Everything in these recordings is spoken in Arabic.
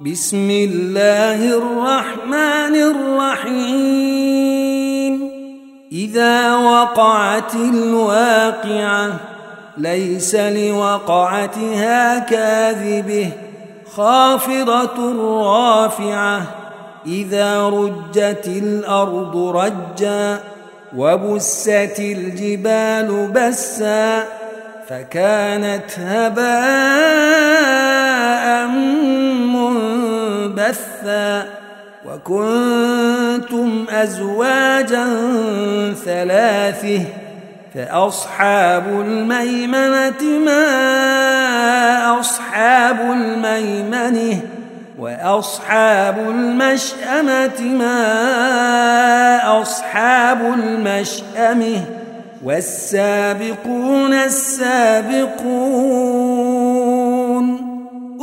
بسم الله الرحمن الرحيم. إذا وقعت الواقعة ليس لوقعتها كاذبة خافضة رافعة. إذا رجت الأرض رجا وبست الجبال بسا فكانت هباء منبثا وكنتم أزواجا ثلاثة فأصحاب الميمنة ما أصحاب الميمنة وأصحاب المشأمة ما أصحاب المشأمة والسابقون السابقون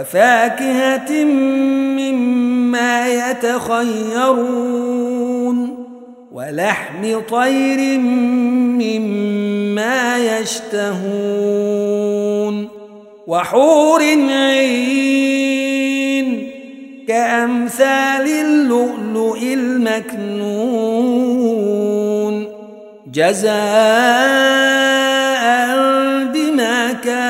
وفاكهة مما يتخيرون ولحم طير مما يشتهون وحور عين كأمثال اللؤلؤ المكنون جزاء بما كانوا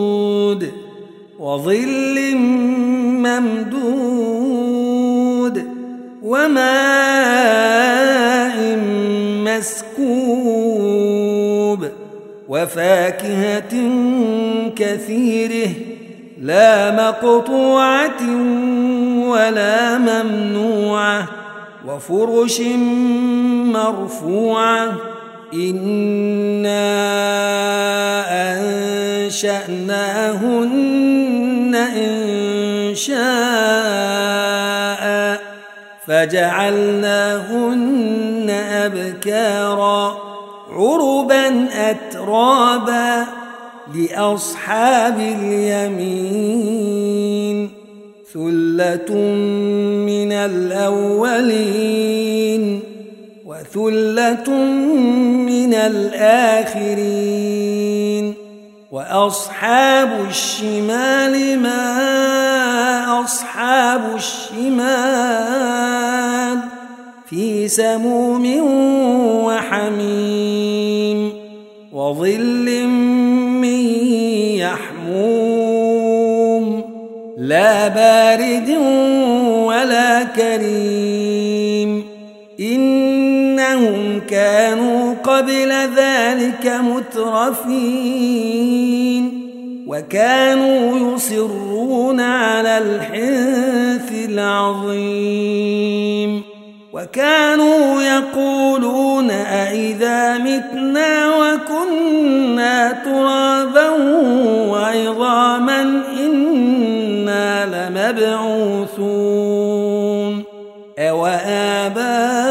وظل ممدود وماء مسكوب وفاكهة كثيره لا مقطوعة ولا ممنوعة وفرش مرفوعة إنا أنشأناهن إن شاء فجعلناهن أبكارا عربا أترابا لأصحاب اليمين ثلة من الأولين وثلة من الآخرين. وأصحاب الشمال ما أصحاب الشمال في سموم وحميم وظل من يحموم. لا بارد ولا كريم. إنهم كانوا قبل ذلك مترفين وكانوا يصرون على الحنث العظيم وكانوا يقولون أئذا متنا وكنا ترابا وعظاما إنا لمبعوثون أوآباؤنا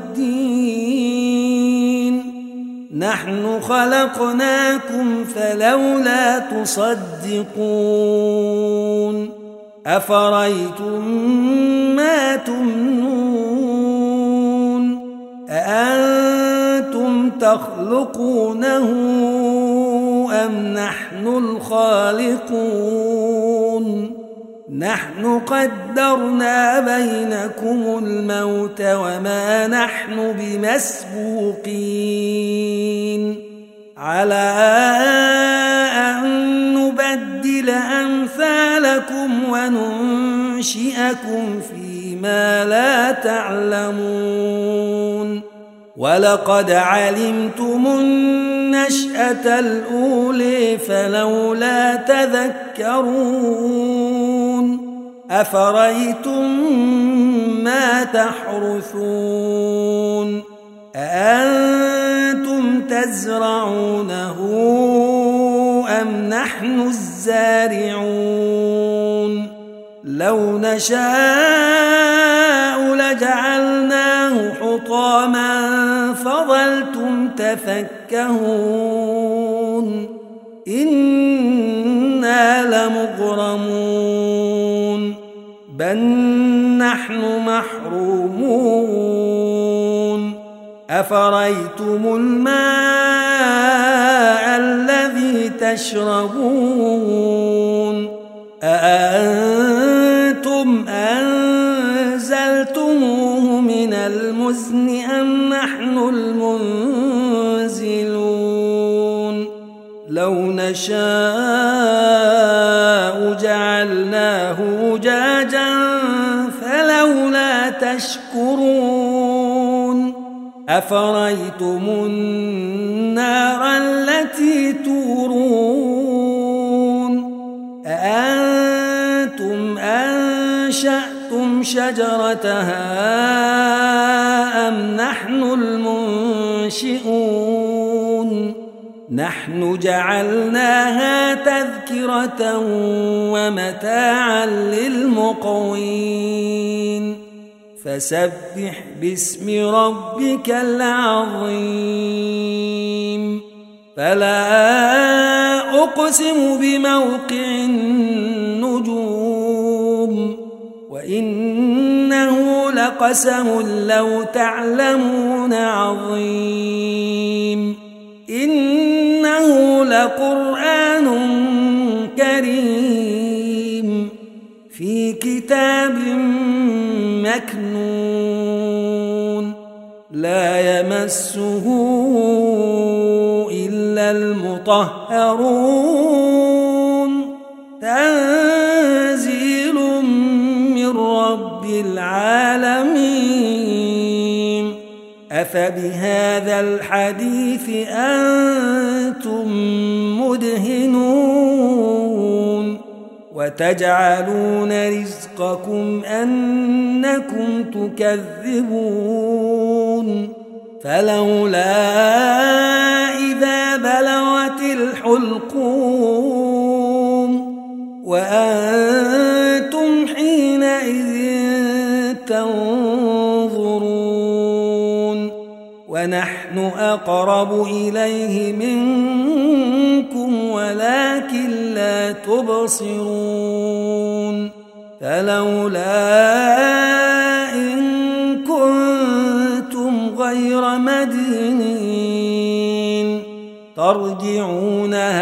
نحن خلقناكم فلولا تصدقون أفريتم ما تمنون أأنتم تخلقونه أم نحن الخالقون نحن قدرنا بينكم الموت وما نحن بمسبوقين. على أن نبدل أمثالكم وننشئكم فيما لا تعلمون. ولقد علمتم النشأة الأولي فلولا تذكرون. أفريتم ما تحرثون أأنتم تزرعونه أم نحن الزارعون لو نشاء لجعلناه حطاما فظلتم تفكهون إنا لمغرمون بل نحن محرومون. أفريتم الماء الذي تشربون؟ أأنتم أنزلتموه من المزن أم نحن المنزلون؟ لو نشاء جعلناه جاجا فلولا تشكرون أفريتم النار التي تورون أأنتم أنشأتم شجرتها أم نحن المنشئون نحن جعلناها تذكرة ومتاعا للمقوين. فسبح باسم ربك العظيم. فلا أقسم بموقع النجوم. وإنه لقسم لو تعلمون عظيم. إنه لقرآن كريم في كتاب مكنون لا يمسه إلا المطهرون أفبهذا الحديث أنتم مدهنون وتجعلون رزقكم أنكم تكذبون فلولا إذا بلغت الحلقوم وأنتم حينئذ تنظرون ونحن أقرب إليه منكم ولكن لا تبصرون فلولا إن كنتم غير مدينين ترجعونها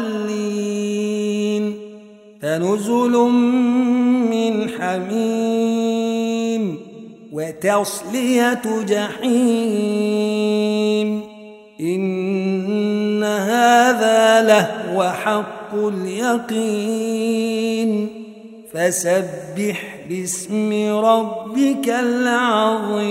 الضالين. فنزل من حميم وتصلية جحيم. إن هذا لهو حق اليقين. فسبح باسم ربك العظيم.